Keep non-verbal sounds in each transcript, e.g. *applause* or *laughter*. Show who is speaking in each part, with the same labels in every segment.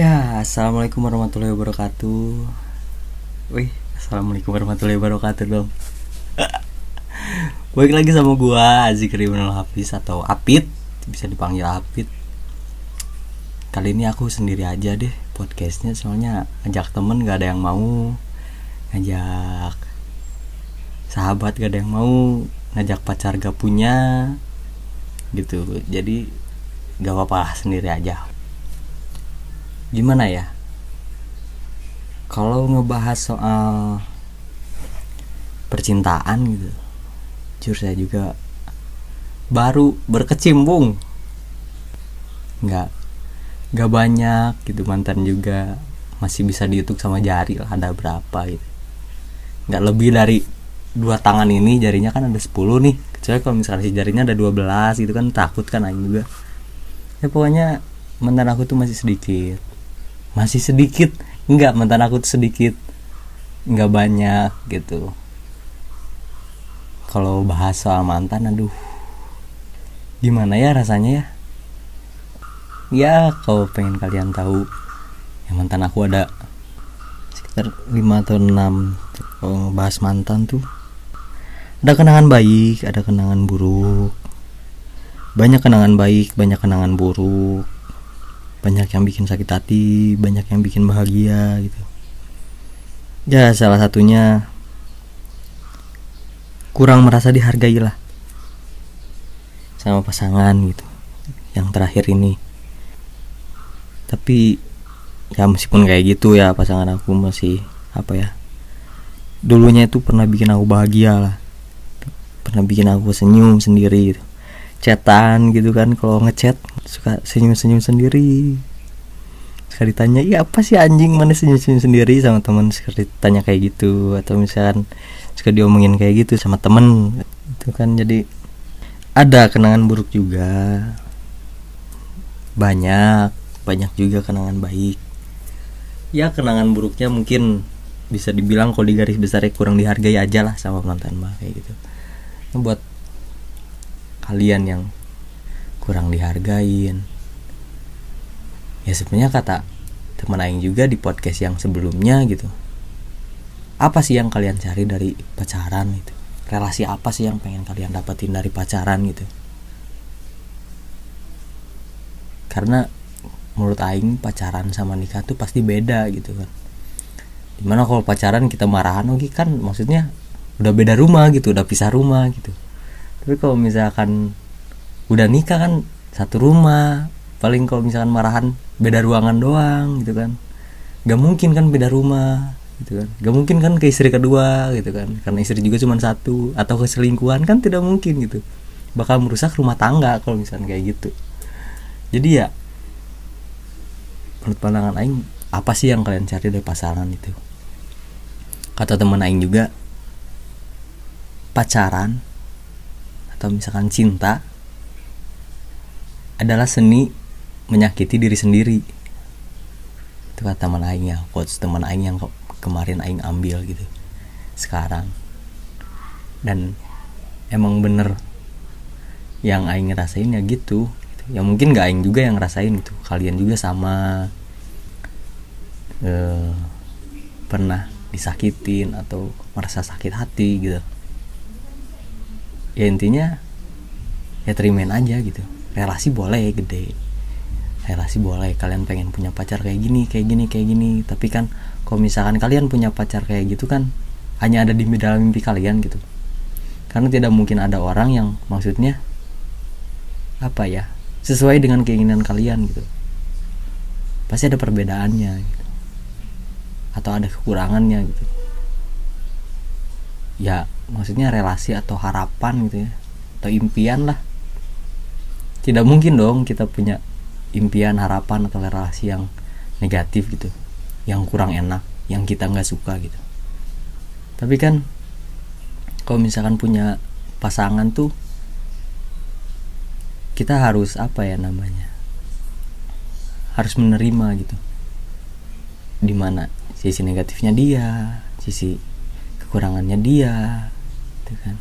Speaker 1: Ya, assalamualaikum warahmatullahi wabarakatuh. Wih, assalamualaikum warahmatullahi wabarakatuh dong. *laughs* Baik lagi sama gua Azik Rimanul Hafiz atau Apit, bisa dipanggil Apit. Kali ini aku sendiri aja deh podcastnya, soalnya ngajak temen gak ada yang mau, ngajak sahabat gak ada yang mau, ngajak pacar gak punya, gitu. Jadi gak apa-apa sendiri aja gimana ya? Kalau ngebahas soal percintaan gitu jujur saya juga baru berkecimpung. Nggak nggak banyak gitu mantan juga masih bisa dihitung sama jari lah ada berapa gitu. Nggak lebih dari dua tangan ini jarinya kan ada 10 nih. Kecuali kalau misalnya si jarinya ada 12 gitu kan takut kan aing juga. Ya pokoknya mantan aku tuh masih sedikit masih sedikit. Enggak mantan aku tuh sedikit. Enggak banyak gitu. Kalau bahas soal mantan aduh. Gimana ya rasanya ya? Ya kalau pengen kalian tahu ya mantan aku ada sekitar 5 atau 6 kalau bahas mantan tuh ada kenangan baik ada kenangan buruk. Banyak kenangan baik banyak kenangan buruk banyak yang bikin sakit hati banyak yang bikin bahagia gitu. Ya salah satunya kurang merasa dihargai lah sama pasangan gitu. Yang terakhir ini. Tapi ya meskipun kayak gitu ya pasangan aku masih apa ya dulunya itu pernah bikin aku bahagia lah pernah bikin aku senyum sendiri gitu chatan gitu kan. Kalau ngechat suka senyum-senyum sendiri. Sekali tanya iya apa sih anjing? Mana senyum-senyum sendiri? Sama teman sekali tanya kayak gitu. Atau misalkan suka diomongin kayak gitu sama temen itu kan. Jadi ada kenangan buruk juga. Banyak banyak juga kenangan baik. Ya kenangan buruknya mungkin bisa dibilang kalau di garis besarnya kurang dihargai aja lah sama mantan mah kayak gitu. Buat kalian yang kurang dihargain. Ya sebenarnya kata teman Aing juga di podcast yang sebelumnya gitu. Apa sih yang kalian cari dari pacaran gitu? Relasi apa sih yang pengen kalian dapetin dari pacaran gitu? Karena menurut Aing pacaran sama nikah tuh pasti beda gitu kan. Di mana kalau pacaran kita marahan oke kan maksudnya udah beda rumah gitu udah pisah rumah gitu tapi kalau misalkan udah nikah kan satu rumah paling kalau misalkan marahan beda ruangan doang gitu kan. Gak mungkin kan beda rumah gitu kan. Gak mungkin kan ke istri kedua gitu kan. Karena istri juga cuma satu atau keselingkuhan kan tidak mungkin gitu. Bakal merusak rumah tangga kalau misalkan kayak gitu. Jadi ya menurut pandangan Aing apa sih yang kalian cari dari pasangan itu? Kata teman Aing juga pacaran atau misalkan cinta adalah seni menyakiti diri sendiri. Itu kata teman aing ya quotes teman aing yang kemarin aing ambil gitu sekarang. Dan emang bener yang aing ngerasain ya gitu. Ya mungkin gak aing juga yang ngerasain gitu kalian juga sama. Eh, pernah disakitin atau merasa sakit hati gitu ya intinya ya terimain aja gitu. Relasi boleh gede. Relasi boleh. Kalian pengen punya pacar kayak gini kayak gini kayak gini. Tapi kan kalau misalkan kalian punya pacar kayak gitu kan hanya ada di dalam mimpi kalian gitu. Karena tidak mungkin ada orang yang maksudnya apa ya sesuai dengan keinginan kalian gitu. Pasti ada perbedaannya gitu. Atau ada kekurangannya gitu. Ya maksudnya relasi atau harapan gitu ya atau impian lah. Tidak mungkin dong kita punya impian harapan atau relasi yang negatif gitu yang kurang enak yang kita nggak suka gitu. Tapi kan kalau misalkan punya pasangan tuh kita harus apa ya namanya harus menerima gitu. Di mana sisi negatifnya dia sisi kekurangannya dia gitu kan.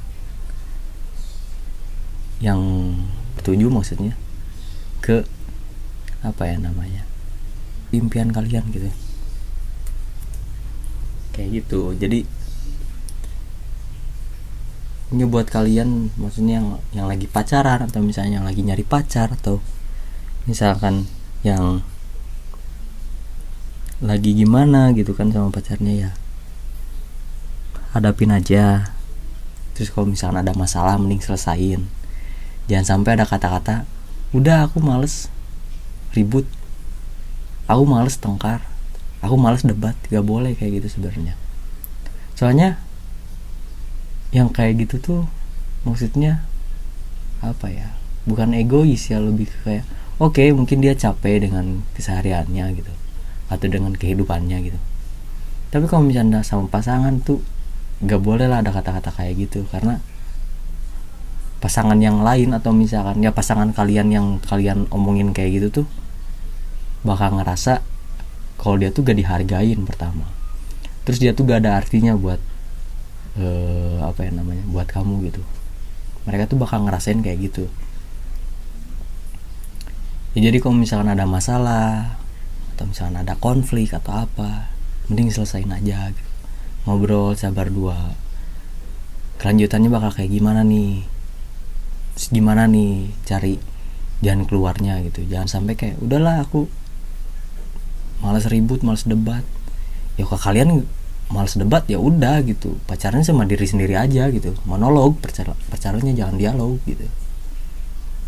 Speaker 1: Yang ketujuh maksudnya ke apa ya namanya impian kalian gitu. Kayak gitu. Jadi ini buat kalian maksudnya yang yang lagi pacaran atau misalnya yang lagi nyari pacar atau misalkan yang lagi gimana gitu kan sama pacarnya ya hadapin aja terus kalau misalkan ada masalah mending selesain. Jangan sampai ada kata-kata udah aku males. Ribut. Aku males tengkar. Aku males debat. Gak boleh kayak gitu sebenarnya. Soalnya yang kayak gitu tuh maksudnya apa ya bukan egois ya lebih kayak oke okay, mungkin dia capek dengan kesehariannya gitu. Atau dengan kehidupannya gitu. Tapi kalau misalnya sama pasangan tuh gak boleh lah ada kata-kata kayak gitu karena pasangan yang lain atau misalkan ya pasangan kalian yang kalian omongin kayak gitu tuh bakal ngerasa kalau dia tuh gak dihargain pertama. Terus dia tuh gak ada artinya buat uh, apa ya namanya buat kamu gitu. Mereka tuh bakal ngerasain kayak gitu. Ya jadi kalau misalkan ada masalah atau misalkan ada konflik atau apa mending selesain aja gitu. Ngobrol sabar dua. Kelanjutannya bakal kayak gimana nih? Gimana nih cari jalan keluarnya gitu. Jangan sampai kayak udahlah aku malas ribut malas debat. Ya kalau kalian males debat ya udah gitu. Pacaran sama diri sendiri aja gitu. Monolog pacar pacarannya jangan dialog gitu.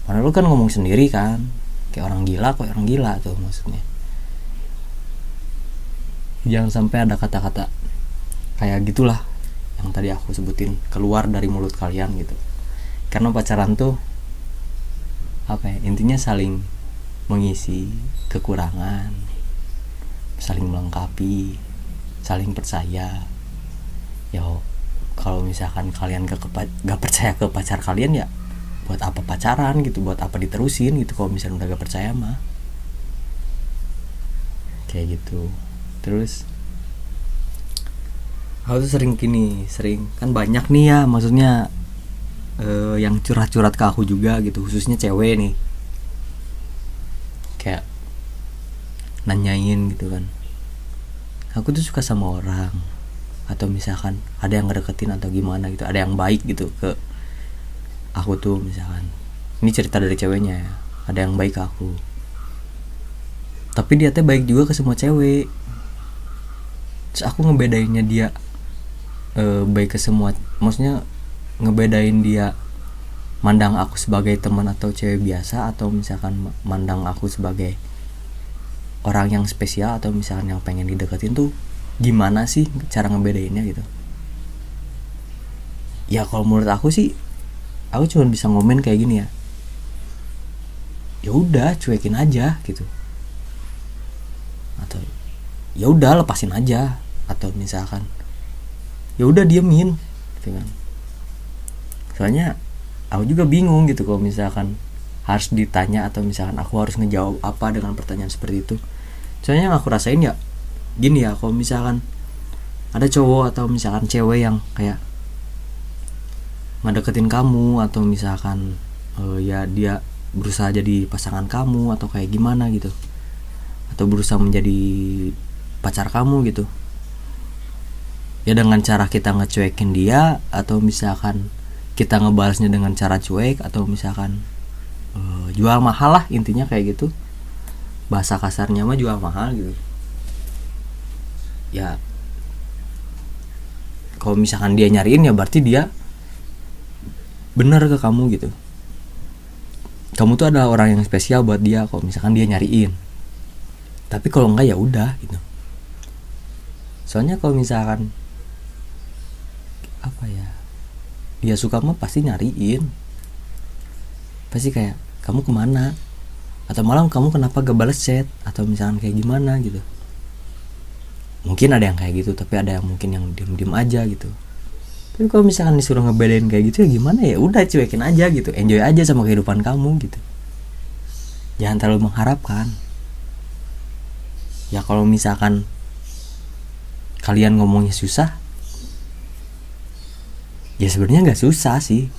Speaker 1: Monolog kan ngomong sendiri kan. Kayak orang gila kok orang gila tuh maksudnya. Jangan sampai ada kata-kata kayak gitulah yang tadi aku sebutin keluar dari mulut kalian gitu. Karena pacaran tuh apa ya intinya saling mengisi kekurangan saling melengkapi saling percaya. Ya kalau misalkan kalian gak, gak percaya ke pacar kalian ya buat apa pacaran gitu buat apa diterusin gitu kalau misalnya udah gak percaya mah. Kayak gitu. Terus aku tuh sering gini sering. Kan banyak nih ya maksudnya uh, yang curhat-curhat ke aku juga gitu khususnya cewek nih. Kayak nanyain gitu kan. Aku tuh suka sama orang. Atau misalkan ada yang ngedeketin atau gimana gitu ada yang baik gitu ke aku tuh misalkan. Ini cerita dari ceweknya ya ada yang baik ke aku. Tapi dia teh baik juga ke semua cewek. Terus aku ngebedainnya dia e, baik ke semua. Maksudnya ngebedain dia mandang aku sebagai teman atau cewek biasa atau misalkan mandang aku sebagai orang yang spesial atau misalkan yang pengen dideketin tuh gimana sih cara ngebedainnya gitu? Ya kalau menurut aku sih aku cuma bisa ngomen kayak gini ya. Ya udah cuekin aja gitu. Atau ya udah lepasin aja. Atau misalkan ya udah diemin gitu kan. Soalnya aku juga bingung gitu kalau misalkan harus ditanya atau misalkan aku harus ngejawab apa dengan pertanyaan seperti itu. Soalnya yang aku rasain ya gini ya kalau misalkan ada cowok atau misalkan cewek yang kayak ngedeketin kamu atau misalkan uh, ya dia berusaha jadi pasangan kamu atau kayak gimana gitu atau berusaha menjadi pacar kamu gitu ya dengan cara kita ngecuekin dia atau misalkan kita ngebalasnya dengan cara cuek atau misalkan uh, jual mahal lah intinya kayak gitu. Bahasa kasarnya mah jual mahal gitu. Ya kalau misalkan dia nyariin ya berarti dia benar ke kamu gitu. Kamu tuh adalah orang yang spesial buat dia kalau misalkan dia nyariin. Tapi kalau enggak ya udah gitu. Soalnya kalau misalkan apa ya dia suka mah pasti nyariin. Pasti kayak kamu ke mana? Atau malam kamu kenapa gak balas chat? Atau misalkan kayak gimana gitu. Mungkin ada yang kayak gitu tapi ada yang mungkin yang diem diem aja gitu. Tapi kalau misalkan disuruh ngebedain kayak gitu ya gimana ya? Udah cuekin aja gitu. Enjoy aja sama kehidupan kamu gitu. Jangan terlalu mengharapkan. Ya kalau misalkan kalian ngomongnya susah ya sebenarnya nggak susah sih.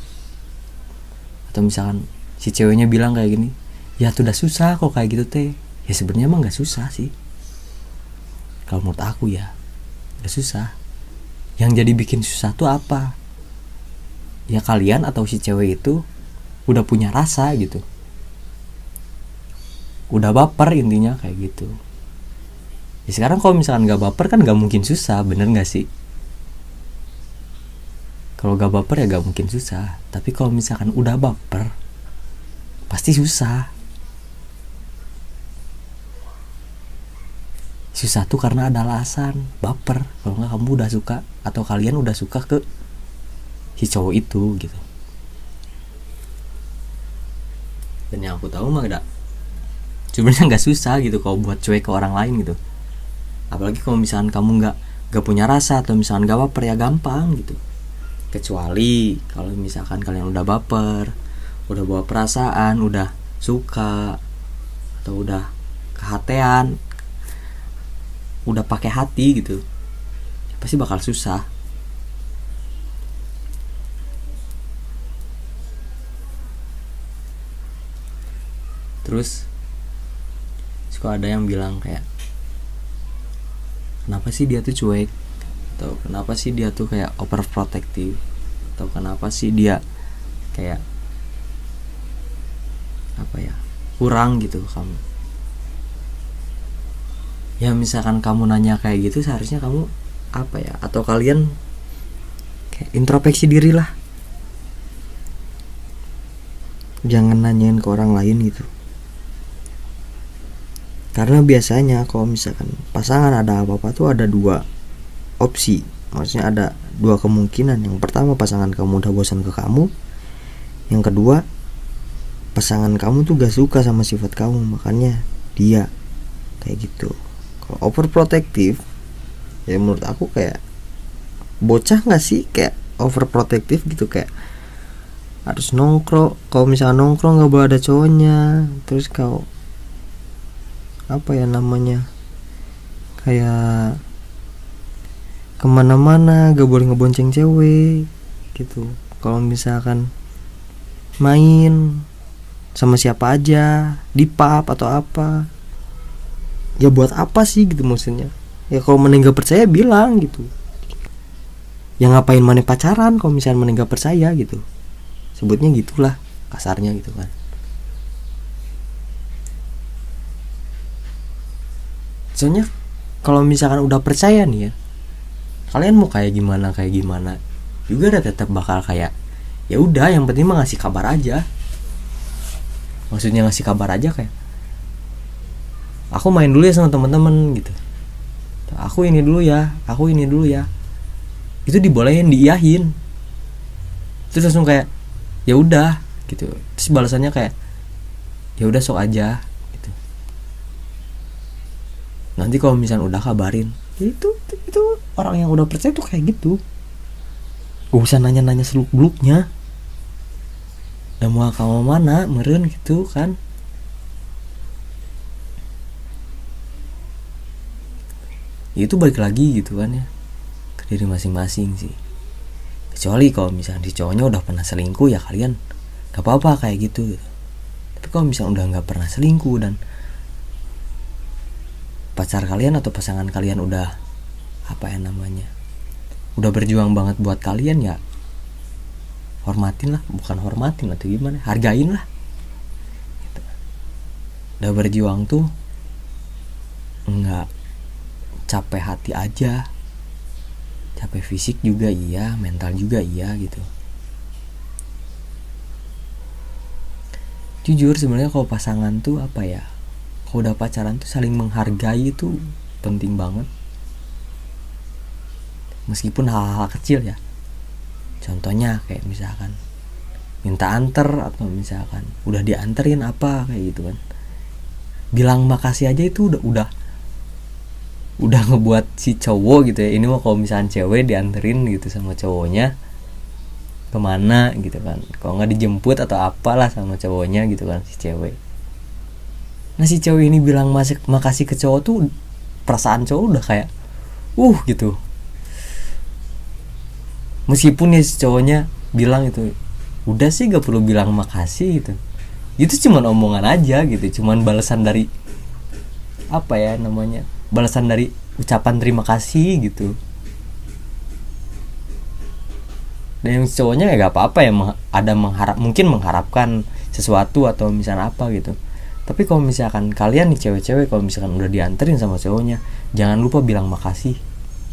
Speaker 1: Atau misalkan si ceweknya bilang kayak gini ya tuh udah susah kok kayak gitu teh. Ya sebenarnya emang nggak susah sih. Kalau menurut aku ya gak susah. Yang jadi bikin susah tuh apa? Ya kalian atau si cewek itu udah punya rasa gitu. Udah baper intinya kayak gitu. Ya sekarang kalau misalkan gak baper kan gak mungkin susah bener gak sih kalau gak baper ya gak mungkin susah. Tapi kalau misalkan udah baper pasti susah. Susah tuh karena ada alasan. Baper. Kalau nggak kamu udah suka atau kalian udah suka ke si cowok itu gitu. Dan yang aku tahu mah gak. Sebenarnya nggak susah gitu kalau buat cuek ke orang lain gitu. Apalagi kalau misalkan kamu nggak nggak punya rasa atau misalkan gak baper ya gampang gitu kecuali kalau misalkan kalian udah baper udah bawa perasaan udah suka atau udah kehatean udah pakai hati gitu pasti bakal susah. Terus suka ada yang bilang kayak kenapa sih dia tuh cuek atau kenapa sih dia tuh kayak overprotective? Atau kenapa sih dia kayak apa ya kurang gitu kamu? Ya misalkan kamu nanya kayak gitu seharusnya kamu apa ya? Atau kalian kayak introspeksi diri lah. Jangan nanyain ke orang lain gitu. Karena biasanya kalau misalkan pasangan ada apa-apa tuh ada dua opsi. Maksudnya ada dua kemungkinan. Yang pertama pasangan kamu udah bosan ke kamu. Yang kedua pasangan kamu tuh gak suka sama sifat kamu makanya dia. Kayak gitu. Overprotective ya menurut aku kayak bocah nggak sih kayak overprotective gitu? Kayak harus nongkrong. Kalau misalnya nongkrong nggak boleh ada cowoknya. Terus kau apa ya namanya kayak ke mana-mana gak boleh ngebonceng cewek gitu. Kalau misalkan main sama siapa aja di pub atau apa ya buat apa sih gitu maksudnya. Ya kalau mana nggak percaya bilang gitu. Ya ngapain mana pacaran kalau misalnya mana nggak percaya gitu. Sebutnya gitulah kasarnya gitu kan. Soalnya kalau misalkan udah percaya nih ya kalian mau kayak gimana kayak gimana? Juga udah tetap bakal kayak ya udah yang penting mah ngasih kabar aja. Maksudnya ngasih kabar aja kayak aku main dulu ya sama teman-teman gitu. Aku ini dulu ya aku ini dulu ya. Itu dibolehin diiyahin. Terus langsung kayak ya udah gitu. Terus balasannya kayak ya udah sok aja gitu. Nanti kalau misalnya udah kabarin itu itu orang yang udah percaya tuh kayak gitu. Gak usah nanya-nanya seluk beluknya dan mau kamu mana meren gitu kan. Itu balik lagi gitu kan ya ke diri masing-masing sih. Kecuali kalau misalnya di cowoknya udah pernah selingkuh ya kalian gak apa-apa kayak gitu, tapi kalau misalnya udah nggak pernah selingkuh dan pacar kalian atau pasangan kalian udah apa ya namanya? Udah berjuang banget buat kalian ya hormatin lah. Bukan hormatin atau gimana hargain lah. Gitu. udah berjuang tuh nggak capek hati aja. Capek fisik juga iya mental juga iya gitu. Jujur sebenarnya kalau pasangan tuh apa ya? Kalau udah pacaran tuh saling menghargai itu penting banget meskipun hal-hal kecil ya. Contohnya kayak misalkan minta anter atau misalkan udah dianterin apa kayak gitu kan. Bilang makasih aja itu udah udah udah ngebuat si cowok gitu ya. Ini mau kalau misalnya cewek dianterin gitu sama cowoknya ke mana gitu kan. Kalau nggak dijemput atau apalah sama cowoknya gitu kan si cewek. Nah si cewek ini bilang masih makasih ke cowok tuh perasaan cowok udah kayak uh gitu meskipun ya si cowoknya bilang itu udah sih gak perlu bilang makasih gitu. Itu cuman omongan aja gitu cuman balasan dari apa ya namanya balasan dari ucapan terima kasih gitu. Dan yang cowoknya ya gak apa-apa ya ada mengharap mungkin mengharapkan sesuatu atau misalnya apa gitu. Tapi kalau misalkan kalian nih cewek-cewek kalau misalkan udah dianterin sama cowoknya jangan lupa bilang makasih.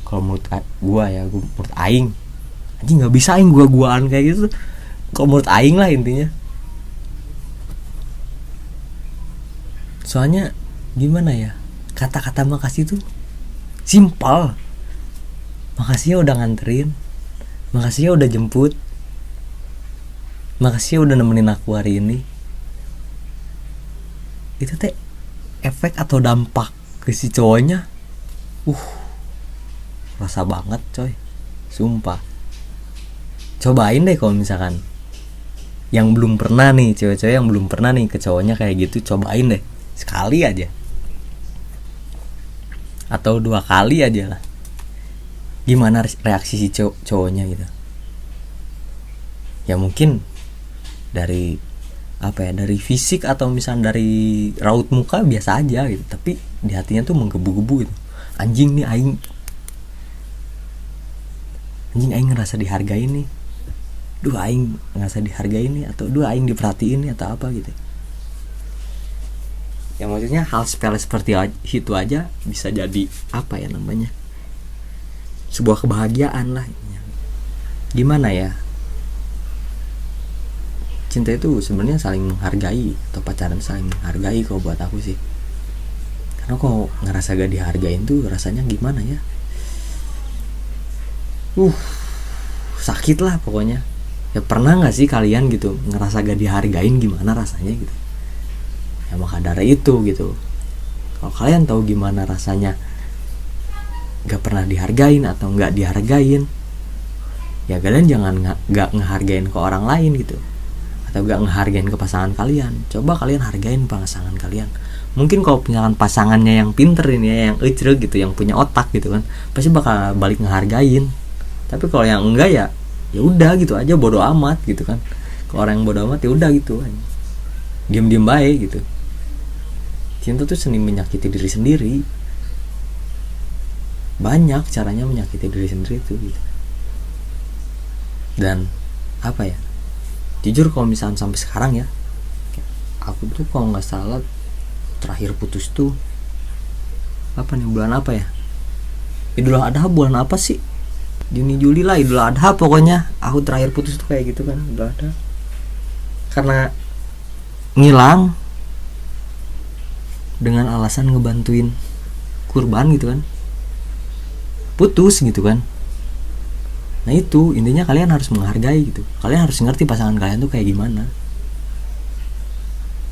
Speaker 1: Kalau menurut gua ya menurut aing anjing nggak bisa aing gua guaan kayak gitu. Kalau menurut aing lah intinya. Soalnya gimana ya kata-kata makasih tuh simpel. Makasih ya udah nganterin. Makasih ya udah jemput. Makasih ya udah nemenin aku hari ini. Itu teh efek atau dampak ke si cowoknya? Uh rasa banget coy. Sumpah cobain deh kalau misalkan yang belum pernah nih cewek-cewek yang belum pernah nih ke cowoknya kayak gitu cobain deh. Sekali aja. Atau dua kali aja lah. Gimana reaksi si cow cowoknya gitu. Ya mungkin dari apa ya dari fisik atau misalnya dari raut muka biasa aja gitu. Tapi di hatinya tuh menggebu-gebu gitu. Anjing nih aing. Anjing aing ngerasa dihargai nih dua aing ngerasa dihargai nih atau dua aing diperhatiin nih atau apa gitu. Ya maksudnya hal sepele seperti itu aja bisa jadi apa ya namanya? Sebuah kebahagiaan lah. Gimana ya? Cinta itu sebenarnya saling menghargai atau pacaran saling menghargai kalau buat aku sih. Karena kok ngerasa gak dihargain tuh rasanya gimana ya? Uh sakit lah pokoknya ya pernah nggak sih kalian gitu ngerasa gak dihargain gimana rasanya gitu? Ya maka dari itu gitu. Kalau kalian tahu gimana rasanya gak pernah dihargain atau nggak dihargain ya kalian jangan nggak ngehargain ke orang lain gitu. Atau gak ngehargain ke pasangan kalian. Coba kalian hargain pasangan kalian. Mungkin kalau misalkan pasangannya yang pinter ini ya yang ecre gitu yang punya otak gitu kan pasti bakal balik ngehargain. Tapi kalau yang enggak ya ya udah gitu aja bodoh amat gitu kan. Kalau orang yang bodoh amat ya udah gitu kan. Diem diem baik gitu. Cinta tuh seni menyakiti diri sendiri. Banyak caranya menyakiti diri sendiri itu gitu. dan apa ya? Jujur kalau misalnya sampai sekarang ya aku tuh kalau nggak salah terakhir putus tuh apa nih bulan apa ya? Idul Adha bulan apa sih Juni Juli lah Idul Adha pokoknya. Aku terakhir putus tuh kayak gitu kan Idul Adha. Karena ngilang dengan alasan ngebantuin kurban gitu kan. Putus gitu kan. Nah itu intinya kalian harus menghargai gitu. Kalian harus ngerti pasangan kalian tuh kayak gimana.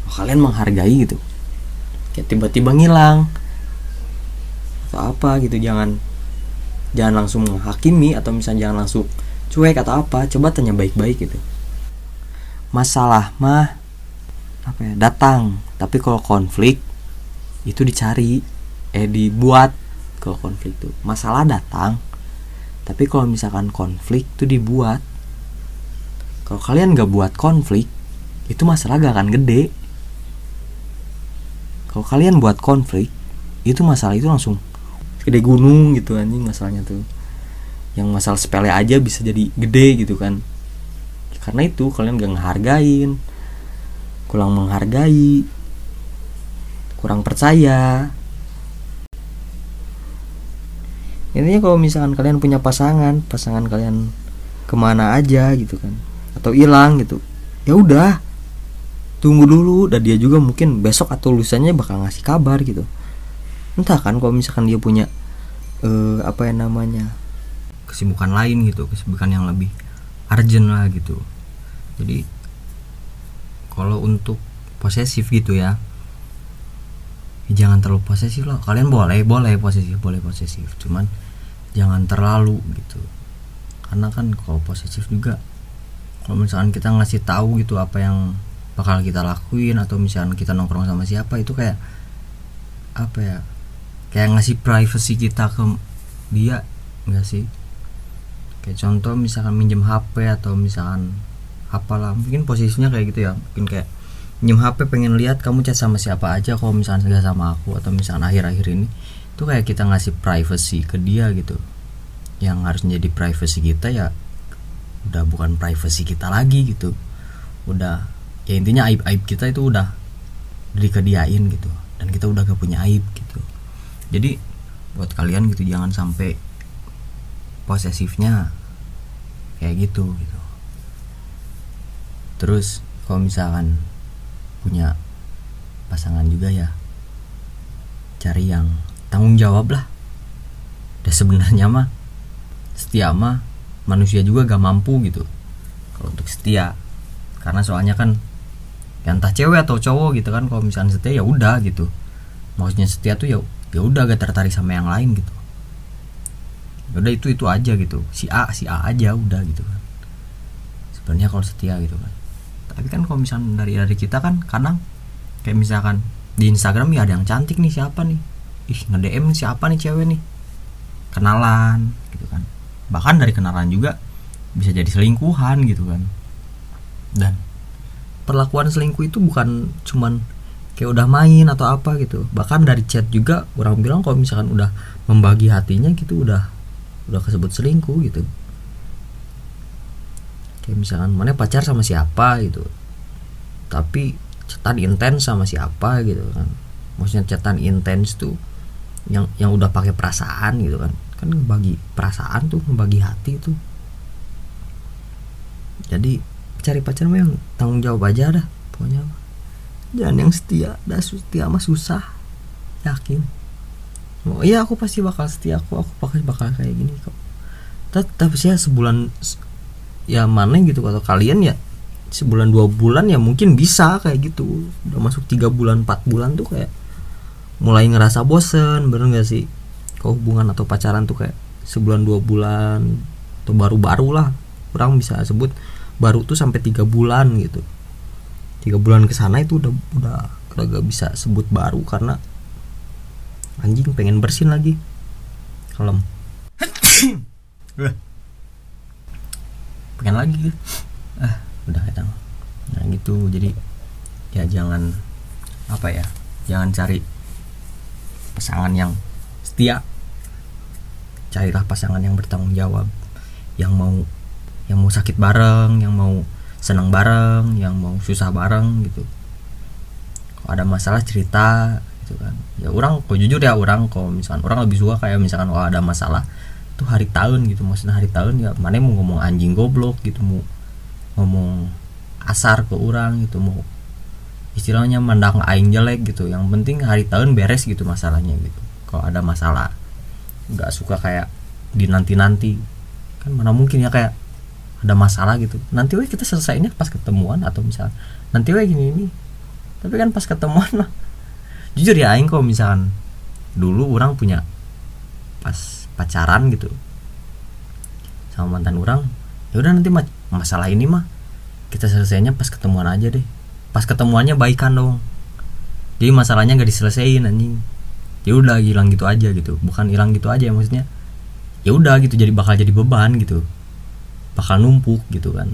Speaker 1: Oh, kalian menghargai gitu. Kayak tiba-tiba ngilang atau apa gitu jangan jangan langsung menghakimi atau misalnya jangan langsung cuek atau apa coba tanya baik-baik gitu. Masalah mah apa ya datang. Tapi kalau konflik itu dicari. Eh dibuat kalau konflik tuh masalah datang tapi kalau misalkan konflik tuh dibuat. Kalau kalian gak buat konflik itu masalah gak akan gede. Kalau kalian buat konflik itu masalah itu langsung gede gunung gitu anjing masalahnya tuh. Yang masalah sepele aja bisa jadi gede gitu kan. Karena itu kalian gak ngehargain. Kurang menghargai. Kurang percaya. Intinya kalau misalkan kalian punya pasangan pasangan kalian ke mana aja gitu kan. Atau hilang gitu ya udah. Tunggu dulu dan dia juga mungkin besok atau lusannya bakal ngasih kabar gitu entah kan kalau misalkan dia punya uh, apa yang namanya kesibukan lain gitu kesibukan yang lebih urgent lah gitu. Jadi kalau untuk posesif gitu ya jangan terlalu posesif loh kalian boleh boleh posesif boleh posesif. Cuman jangan terlalu gitu. Karena kan kalau posesif juga kalau misalkan kita ngasih tahu gitu apa yang bakal kita lakuin atau misalkan kita nongkrong sama siapa itu kayak apa ya kayak ngasih privacy kita ke dia enggak sih? Kayak contoh misalkan minjem HP atau misalkan apalah mungkin posisinya kayak gitu ya. Mungkin kayak minjem HP pengen lihat kamu chat sama siapa aja kalau misalkan nggak sama aku atau misalkan akhir-akhir ini. Itu kayak kita ngasih privacy ke dia gitu. Yang harus menjadi privacy kita ya udah bukan privacy kita lagi gitu. Udah ya intinya aib aib kita itu udah dikediain gitu. Dan kita udah gak punya aib jadi buat kalian gitu jangan sampai posesifnya kayak gitu gitu. Terus kalau misalkan punya pasangan juga ya cari yang tanggung jawab lah. Dan sebenarnya mah setia mah manusia juga gak mampu gitu. Kalau untuk setia karena soalnya kan ya entah cewek atau cowok gitu kan kalau misalnya setia ya udah gitu. Maksudnya setia tuh ya ya udah gak tertarik sama yang lain gitu. Ya udah itu itu aja gitu. Si A si A aja udah gitu kan. Sebenarnya kalau setia gitu kan. Tapi kan kalau misalnya dari dari kita kan kadang kayak misalkan di Instagram ya ada yang cantik nih siapa nih? Ih nge DM siapa nih cewek nih? Kenalan gitu kan. Bahkan dari kenalan juga bisa jadi selingkuhan gitu kan. Dan perlakuan selingkuh itu bukan cuman kayak udah main atau apa gitu. Bahkan dari chat juga orang bilang kalau misalkan udah membagi hatinya gitu udah udah kesebut selingkuh gitu. Kayak misalkan mana pacar sama siapa? gitu. Tapi cetan intens sama siapa gitu kan. Maksudnya cetan intens tuh yang yang udah pakai perasaan gitu kan. Kan bagi perasaan tuh membagi hati tuh. Jadi cari pacar mah yang tanggung jawab aja dah pokoknya jangan yang setia dah setia mah susah yakin. Oh iya aku pasti bakal setia aku aku bakal bakal kayak gini kok. Tapi sih ya sebulan ya mana gitu kalau kalian ya sebulan dua bulan ya mungkin bisa kayak gitu. Udah masuk tiga bulan empat bulan tuh kayak mulai ngerasa bosen bener gak sih? Kalau hubungan atau pacaran tuh kayak sebulan dua bulan atau baru-baru lah orang bisa sebut baru tuh sampai tiga bulan gitu tiga bulan ke sana itu udah udah gak bisa sebut baru karena anjing pengen bersin lagi. Kalem pengen lagi. Ah udah ketang nah gitu. Jadi ya jangan apa ya jangan cari pasangan yang setia. Carilah pasangan yang bertanggung jawab. Yang mau yang mau sakit bareng yang mau senang bareng yang mau susah bareng gitu. Kalau ada masalah cerita gitu kan. Ya orang kok jujur ya orang kok misalkan orang lebih suka kayak misalkan kalau ada masalah tuh hari tahun gitu. Maksudnya hari tahun ya mana mau ngomong anjing goblok gitu. Mau ngomong asar ke orang gitu. Mau istilahnya mandang aing jelek gitu. Yang penting hari tahun beres gitu masalahnya gitu. Kalau ada masalah nggak suka kayak di nanti nanti kan mana mungkin ya kayak ada masalah gitu. Nanti weh kita selesainya pas ketemuan atau misal nanti weh gini ini tapi kan pas ketemuan lah jujur ya aing kok misalkan dulu orang punya pas pacaran gitu sama mantan orang ya udah nanti masalah ini mah kita selesainya pas ketemuan aja deh. Pas ketemuannya baikan dong. Jadi masalahnya gak diselesaikan anjing. Ya udah hilang gitu aja gitu. Bukan hilang gitu aja ya maksudnya. Ya udah gitu jadi bakal jadi beban gitu bakal numpuk gitu kan.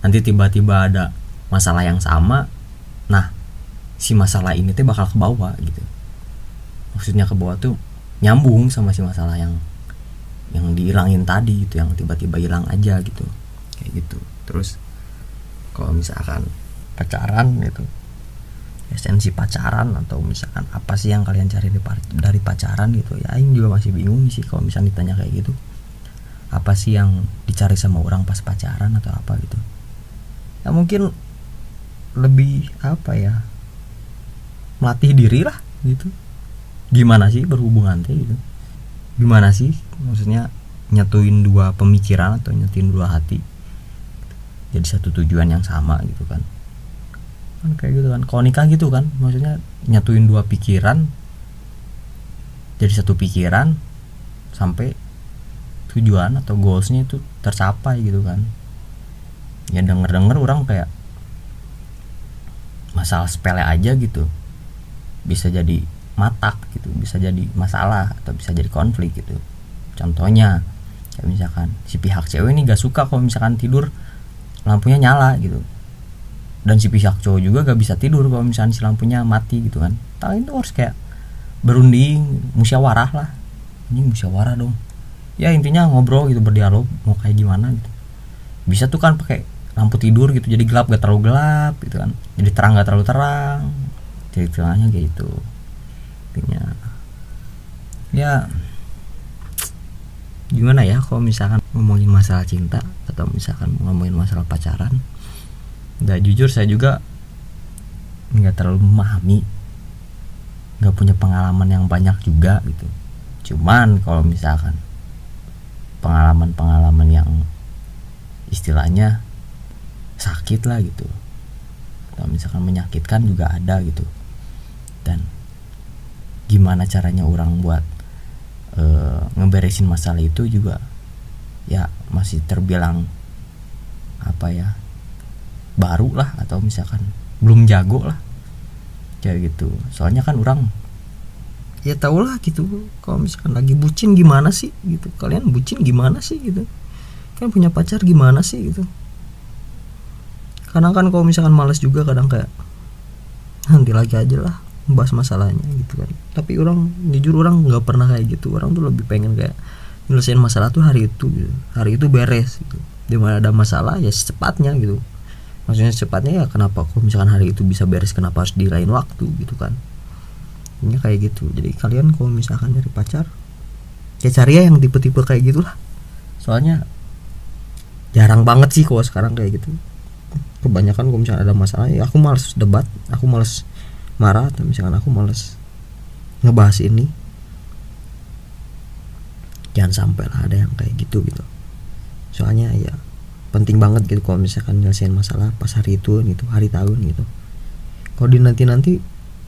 Speaker 1: Nanti tiba-tiba ada masalah yang sama nah si masalah ini tuh bakal ke bawah gitu. Maksudnya ke bawah tuh nyambung sama si masalah yang yang dihilangin tadi gitu yang tiba-tiba hilang aja gitu. Kayak gitu. Terus kalau misalkan pacaran gitu esensi pacaran atau misalkan apa sih yang kalian cari dari pacaran gitu ya ini juga masih bingung sih kalau misalnya ditanya kayak gitu apa sih yang dicari sama orang pas pacaran atau apa gitu? Ya mungkin lebih apa ya melatih diri lah gitu. Gimana sih berhubungan teh gitu? Gimana sih maksudnya nyatuin dua pemikiran atau nyatuin dua hati? Jadi satu tujuan yang sama gitu kan. Kan kayak gitu kan. Kalau nikah gitu kan maksudnya nyatuin dua pikiran jadi satu pikiran sampai tujuan atau goalsnya itu tercapai gitu kan. Ya denger denger orang kayak masalah sepele aja gitu bisa jadi matak gitu bisa jadi masalah atau bisa jadi konflik gitu. Contohnya kayak misalkan si pihak cewek ini gak suka kalau misalkan tidur lampunya nyala gitu. Dan si pihak cowok juga gak bisa tidur kalau misalkan si lampunya mati gitu kan. Tapi itu harus kayak berunding musyawarah lah. Ini musyawarah dong ya intinya ngobrol gitu berdialog mau kayak gimana gitu. Bisa tuh kan pakai lampu tidur gitu jadi gelap gak terlalu gelap gitu kan. Jadi terang gak terlalu terang. Jadi tengahnya gitu. Intinya. Ya gimana ya kalau misalkan ngomongin masalah cinta atau misalkan ngomongin masalah pacaran? Nggak jujur saya juga nggak terlalu memahami. Nggak punya pengalaman yang banyak juga gitu. Cuman kalau misalkan pengalaman-pengalaman yang istilahnya sakit lah gitu. Atau misalkan menyakitkan juga ada gitu. Dan gimana caranya orang buat e, ngeberesin masalah itu juga ya masih terbilang apa ya baru lah atau misalkan belum jago lah. Kayak gitu. Soalnya kan orang ya tau lah gitu kalau misalkan lagi bucin gimana sih gitu? Kalian bucin gimana sih gitu? Kan punya pacar gimana sih gitu? Kadang kan kalau misalkan males juga kadang kayak nanti lagi aja lah bahas masalahnya gitu kan. Tapi orang jujur orang nggak pernah kayak gitu. Orang tuh lebih pengen kayak nyelesain masalah tuh hari itu gitu. Hari itu beres gitu. Di mana ada masalah ya secepatnya gitu. Maksudnya secepatnya ya kenapa? Kok misalkan hari itu bisa beres kenapa harus di lain waktu gitu kan ini kayak gitu. Jadi kalian kalau misalkan dari pacar ya cari ya yang tipe-tipe kayak gitulah. Soalnya jarang banget sih kalau sekarang kayak gitu. Kebanyakan kalau misalkan ada masalah ya aku males debat aku males marah atau misalkan aku males ngebahas ini. Jangan sampai lah ada yang kayak gitu gitu. Soalnya ya penting banget gitu kalau misalkan nyelesain masalah pas hari itu gitu hari tahun gitu. Kalau di nanti nanti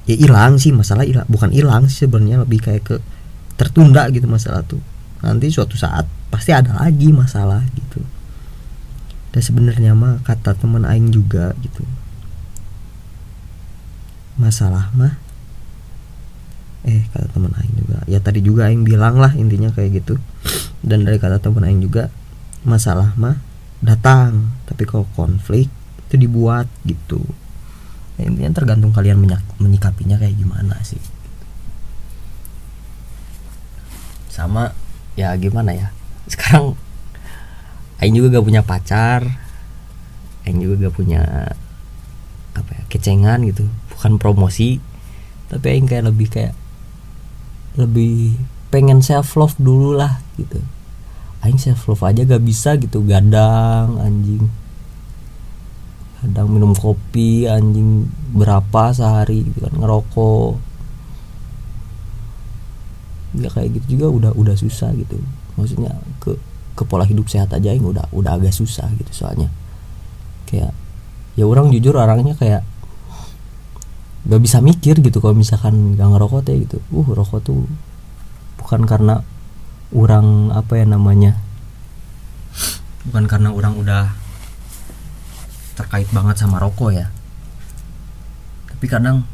Speaker 1: ya hilang sih masalah hilang. Bukan hilang sebenarnya lebih kayak ke tertunda gitu masalah tuh. Nanti suatu saat pasti ada lagi masalah gitu. Dan sebenarnya mah kata teman aing juga gitu. Masalah mah eh kata teman aing juga. Ya tadi juga aing bilang lah intinya kayak gitu. Dan dari kata teman aing juga masalah mah datang tapi kalau konflik itu dibuat gitu intinya tergantung kalian menyikapinya kayak gimana sih. Sama ya gimana ya sekarang Aing juga gak punya pacar Aing juga gak punya apa ya kecengan gitu bukan promosi tapi aing kayak lebih kayak lebih pengen self love dulu lah gitu. Aing self love aja gak bisa gitu gadang anjing kadang minum kopi anjing berapa sehari gitu kan ngerokok. Ya kayak gitu juga udah udah susah gitu. Maksudnya ke ke pola hidup sehat aja aing udah udah agak susah gitu soalnya. Kayak ya orang jujur orangnya kayak gak bisa mikir gitu kalau misalkan gak ngerokok teh gitu. Uh rokok tuh bukan karena orang apa ya namanya bukan karena orang udah terkait banget sama rokok ya. Tapi kadang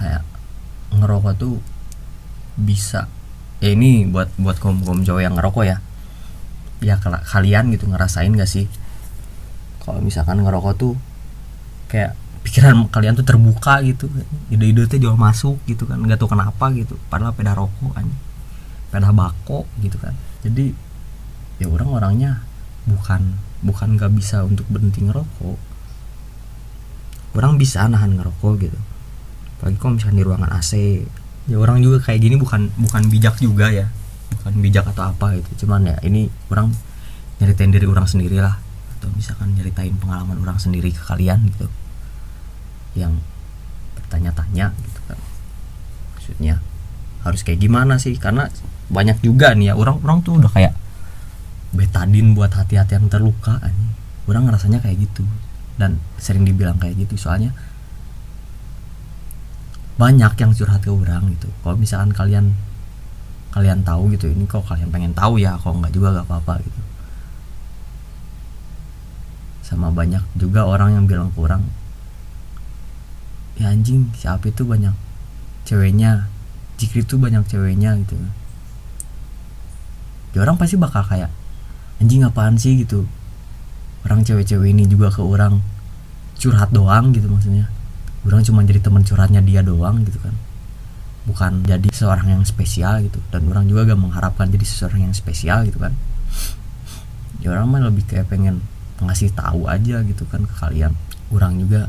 Speaker 1: kayak ngerokok tuh bisa ya ini buat buat kaum kaum cowok yang ngerokok ya. Ya kalian gitu ngerasain gak sih? Kalau misalkan ngerokok tuh kayak pikiran kalian tuh terbuka gitu. Ide-ide tuh jauh masuk gitu kan nggak tahu kenapa gitu. Padahal peda rokok kan peda bako gitu kan. Jadi ya orang orangnya bukan bukan nggak bisa untuk berhenti ngerokok. Orang bisa nahan ngerokok gitu. Apalagi kalau misalnya di ruangan AC ya orang juga kayak gini bukan bukan bijak juga ya. Bukan bijak atau apa gitu. Cuman ya ini orang nyeritain diri orang sendiri lah. Atau misalkan nyeritain pengalaman orang sendiri ke kalian gitu. Yang bertanya-tanya gitu kan. Maksudnya harus kayak gimana sih? Karena banyak juga nih ya orang-orang tuh udah kayak betadin buat hati-hati yang terluka nih orang ngerasanya kayak gitu dan sering dibilang kayak gitu. Soalnya banyak yang curhat ke orang gitu. Kalau misalkan kalian kalian tahu gitu ini kok kalian pengen tahu ya kalau nggak juga gak apa-apa gitu. Sama banyak juga orang yang bilang kurang ya anjing siapa itu banyak ceweknya jikri itu banyak ceweknya gitu. Ya orang pasti bakal kayak anjing apaan sih? gitu. Orang cewek-cewek ini juga ke orang curhat doang gitu maksudnya. Orang cuma jadi teman curhatnya dia doang gitu kan. Bukan jadi seorang yang spesial gitu. Dan orang juga gak mengharapkan jadi seseorang yang spesial gitu kan. Ya orang mah lebih kayak pengen ngasih tahu aja gitu kan ke kalian. Orang juga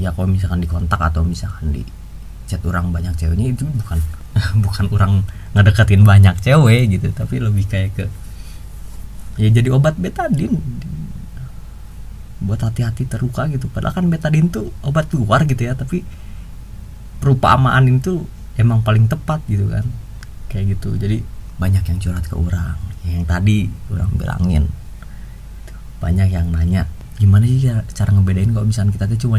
Speaker 1: ya kalau misalkan di kontak atau misalkan di chat orang banyak ceweknya itu bukan *laughs* bukan orang ngedeketin banyak cewek gitu. Tapi lebih kayak ke ya jadi obat betadin buat hati-hati terluka gitu. Padahal kan betadin tuh obat luar gitu ya tapi perumpamaan itu emang paling tepat gitu kan. Kayak gitu. Jadi banyak yang curhat ke orang. Yang tadi orang bilangin. Banyak yang nanya gimana sih cara ngebedain kalau misalnya kita tuh cuma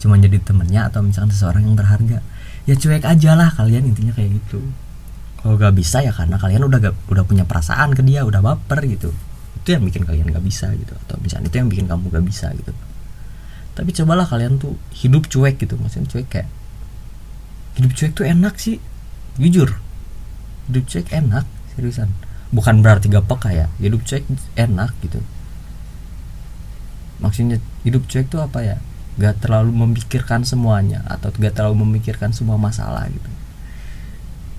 Speaker 1: cuma jadi temennya atau misalnya seseorang yang berharga? Ya cuek aja lah kalian intinya kayak gitu. Kalau gak bisa ya karena kalian udah gak, udah punya perasaan ke dia udah baper gitu itu yang bikin kalian gak bisa gitu. Atau misalnya itu yang bikin kamu gak bisa gitu. Tapi cobalah kalian tuh hidup cuek gitu. Maksudnya cuek kayak hidup cuek tuh enak sih. Jujur. Hidup cuek enak seriusan. Bukan berarti gak peka ya hidup cuek enak gitu. Maksudnya hidup cuek tuh apa ya? Gak terlalu memikirkan semuanya atau gak terlalu memikirkan semua masalah gitu.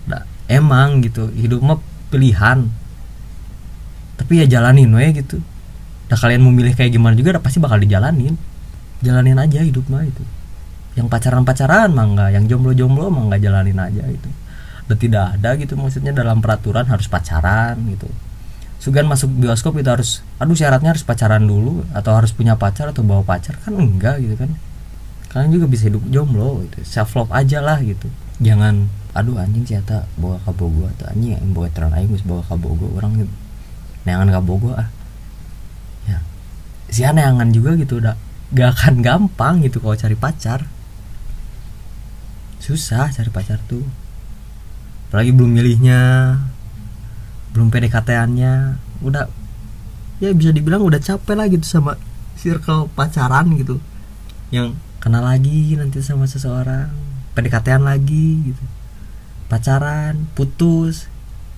Speaker 1: Nah, emang gitu hidup mah pilihan tapi ya jalanin we gitu. Nah kalian memilih kayak gimana juga pasti bakal dijalanin. Jalanin aja hidup mah itu yang pacaran pacaran mah enggak yang jomblo jomblo mah enggak jalanin aja itu udah tidak ada gitu maksudnya dalam peraturan harus pacaran gitu. Sugan masuk bioskop itu harus aduh syaratnya harus pacaran dulu atau harus punya pacar atau bawa pacar kan enggak gitu kan. Kalian juga bisa hidup jomblo gitu. Self love aja lah gitu. Jangan aduh anjing siapa bawa ke Bogor atau anjing yang bawa terang aing bawa ke Bogor orang gitu neangan ke Bogor ah. Ya. Si neangan juga gitu udah. Gak akan gampang gitu kalau cari pacar. Susah cari pacar tuh. Apalagi belum milihnya belum PDKT-annya udah ya bisa dibilang udah capek lah gitu sama circle pacaran gitu. Yang kenal lagi nanti sama seseorang PDKT-an lagi gitu. Pacaran putus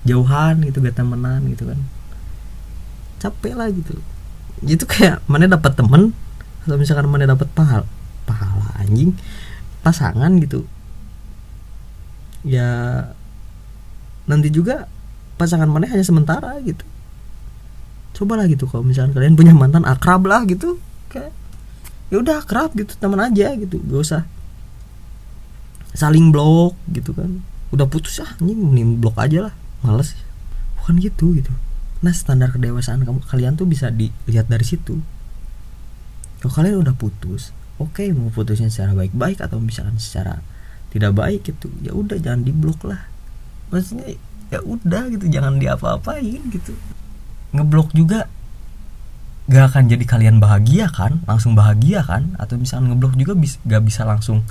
Speaker 1: jauhan gitu gak temenan gitu kan capek lah gitu. Itu kayak mana dapat temen atau misalkan mana dapat pahala pahala anjing pasangan gitu. Ya nanti juga pasangan mana hanya sementara gitu. Cobalah gitu kalau misalnya kalian punya mantan akrab lah gitu kayak ya udah akrab gitu teman aja gitu gak usah saling blok gitu kan. Udah putus ah ini mending blok aja lah males. Bukan gitu gitu nah standar kedewasaan kamu kalian tuh bisa dilihat dari situ. Kalau kalian udah putus oke okay, mau putusnya secara baik-baik atau misalkan secara tidak baik gitu ya udah jangan diblok lah. Maksudnya ya udah gitu jangan diapa-apain gitu. Ngeblok juga gak akan jadi kalian bahagia kan? Langsung bahagia kan? Atau misalnya ngeblok juga bis, gak bisa langsung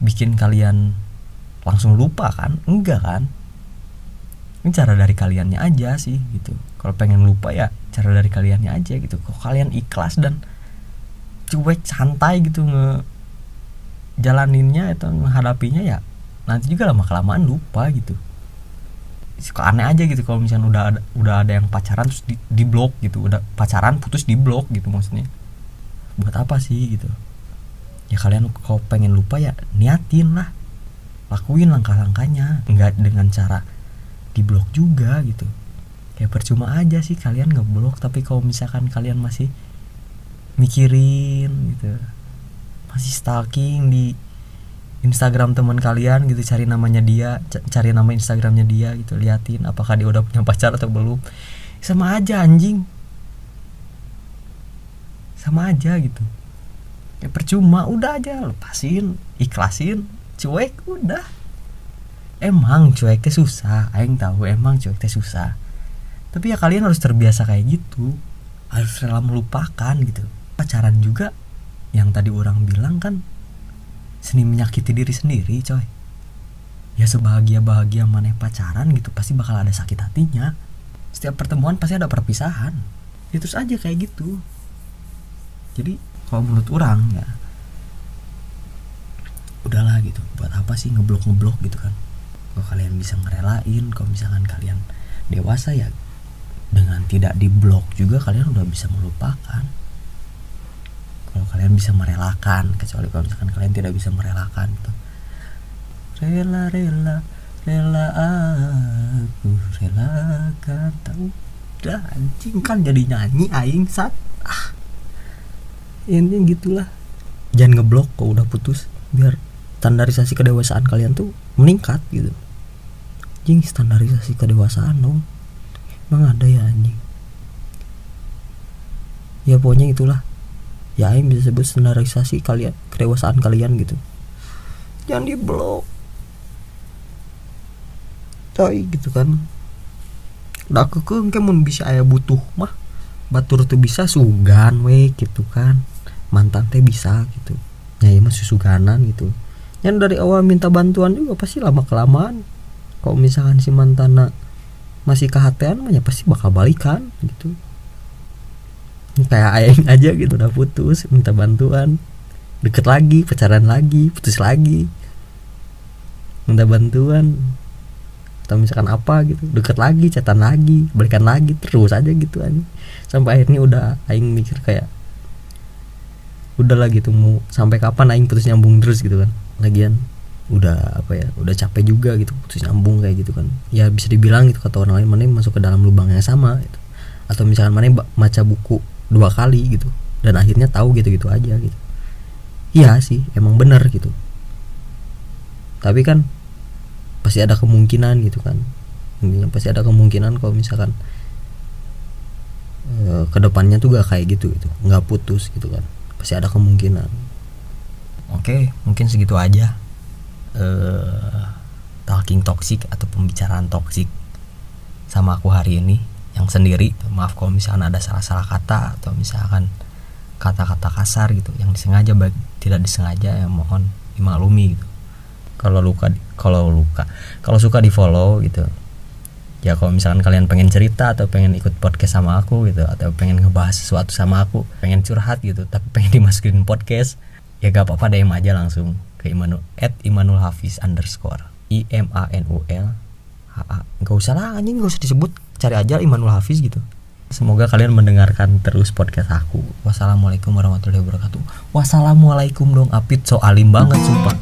Speaker 1: bikin kalian langsung lupa kan? Enggak kan? Ini cara dari kaliannya aja sih gitu kalau pengen lupa ya cara dari kaliannya aja gitu. Kok kalian ikhlas dan cuek santai gitu nge jalaninnya atau menghadapinya ya nanti juga lama kelamaan lupa gitu. Suka aneh aja gitu kalau misalnya udah ada, udah ada yang pacaran terus di, di blok gitu. Udah pacaran putus di blok gitu maksudnya. Buat apa sih gitu? Ya kalian kalau pengen lupa ya niatin lah. Lakuin langkah-langkahnya. Nggak dengan cara di blok juga gitu kayak percuma aja sih kalian ngeblok tapi kalau misalkan kalian masih mikirin gitu masih stalking di Instagram teman kalian gitu cari namanya dia cari nama Instagramnya dia gitu liatin apakah dia udah punya pacar atau belum. Sama aja anjing. Sama aja gitu. Ya percuma udah aja lepasin ikhlasin cuek udah. Emang cuek teh susah aing tahu emang cuek teh susah tapi ya kalian harus terbiasa kayak gitu. Harus rela melupakan gitu. Pacaran juga yang tadi orang bilang kan seni menyakiti diri sendiri coy. Ya sebahagia bahagia mana pacaran gitu pasti bakal ada sakit hatinya. Setiap pertemuan pasti ada perpisahan. Ya terus aja kayak gitu. Jadi kalau menurut orang ya udahlah gitu. Buat apa sih ngeblok ngeblok gitu kan? Kalau kalian bisa ngerelain kalau misalkan kalian dewasa ya dengan tidak diblok juga kalian udah bisa melupakan. Kalau kalian bisa merelakan kecuali kalau misalkan kalian tidak bisa merelakan gitu. Rela rela rela aku relakan tahu dah anjing kan jadi nyanyi aing sat. Ah. Ini gitulah. Jangan ngeblok kok udah putus. Biar standarisasi kedewasaan kalian tuh meningkat gitu. Anjing standarisasi kedewasaan dong emang ada ya anjing? Ya pokoknya itulah. Ya aing bisa sebut standarisasi kalian kedewasaan kalian gitu. Jangan di blok coy gitu kan. Udah kekeng kemun bisa ayah butuh mah. Batur tuh bisa sugan we gitu kan. Mantan teh bisa gitu. Nyai mah susuganan gitu. Yang dari awal minta bantuan juga pasti lama kelamaan kalau misalkan si mantana masih kehatian ya pasti bakal balikan gitu. Kayak aing aja gitu udah putus minta bantuan. Deket lagi pacaran lagi putus lagi. Minta bantuan. Atau misalkan apa gitu deket lagi catatan lagi balikan lagi terus aja gitu aja sampai akhirnya udah aing mikir kayak udah lah gitu mau sampai kapan aing putus nyambung terus gitu kan lagian udah apa ya udah capek juga gitu putus nyambung kayak gitu kan. Ya bisa dibilang gitu kata orang lain mana masuk ke dalam lubang yang sama gitu. Atau misalkan mana baca buku dua kali gitu dan akhirnya tahu gitu gitu aja gitu. Iya sih emang bener gitu. Tapi kan pasti ada kemungkinan gitu kan. Pasti ada kemungkinan kalau misalkan e, ke depannya tuh gak kayak gitu gitu nggak putus gitu kan. Pasti ada kemungkinan. Oke mungkin segitu aja e, talking toxic atau pembicaraan toxic sama aku hari ini yang sendiri. Maaf kalau misalkan ada salah-salah kata atau misalkan kata-kata kasar gitu yang disengaja baik tidak disengaja ya mohon dimaklumi gitu. Kalau luka kalau luka kalau suka di follow gitu. Ya kalau misalkan kalian pengen cerita atau pengen ikut podcast sama aku gitu atau pengen ngebahas sesuatu sama aku pengen curhat gitu tapi pengen *laughs* dimasukin podcast ya gak apa-apa DM aja langsung ke Imanul at Imanul Hafiz underscore I M A N U L H A nggak usah lah anjing nggak usah disebut cari aja Imanul Hafiz gitu Semoga kalian mendengarkan terus podcast aku. Wassalamualaikum warahmatullahi wabarakatuh. Wassalamualaikum dong Apit so alim banget sumpah.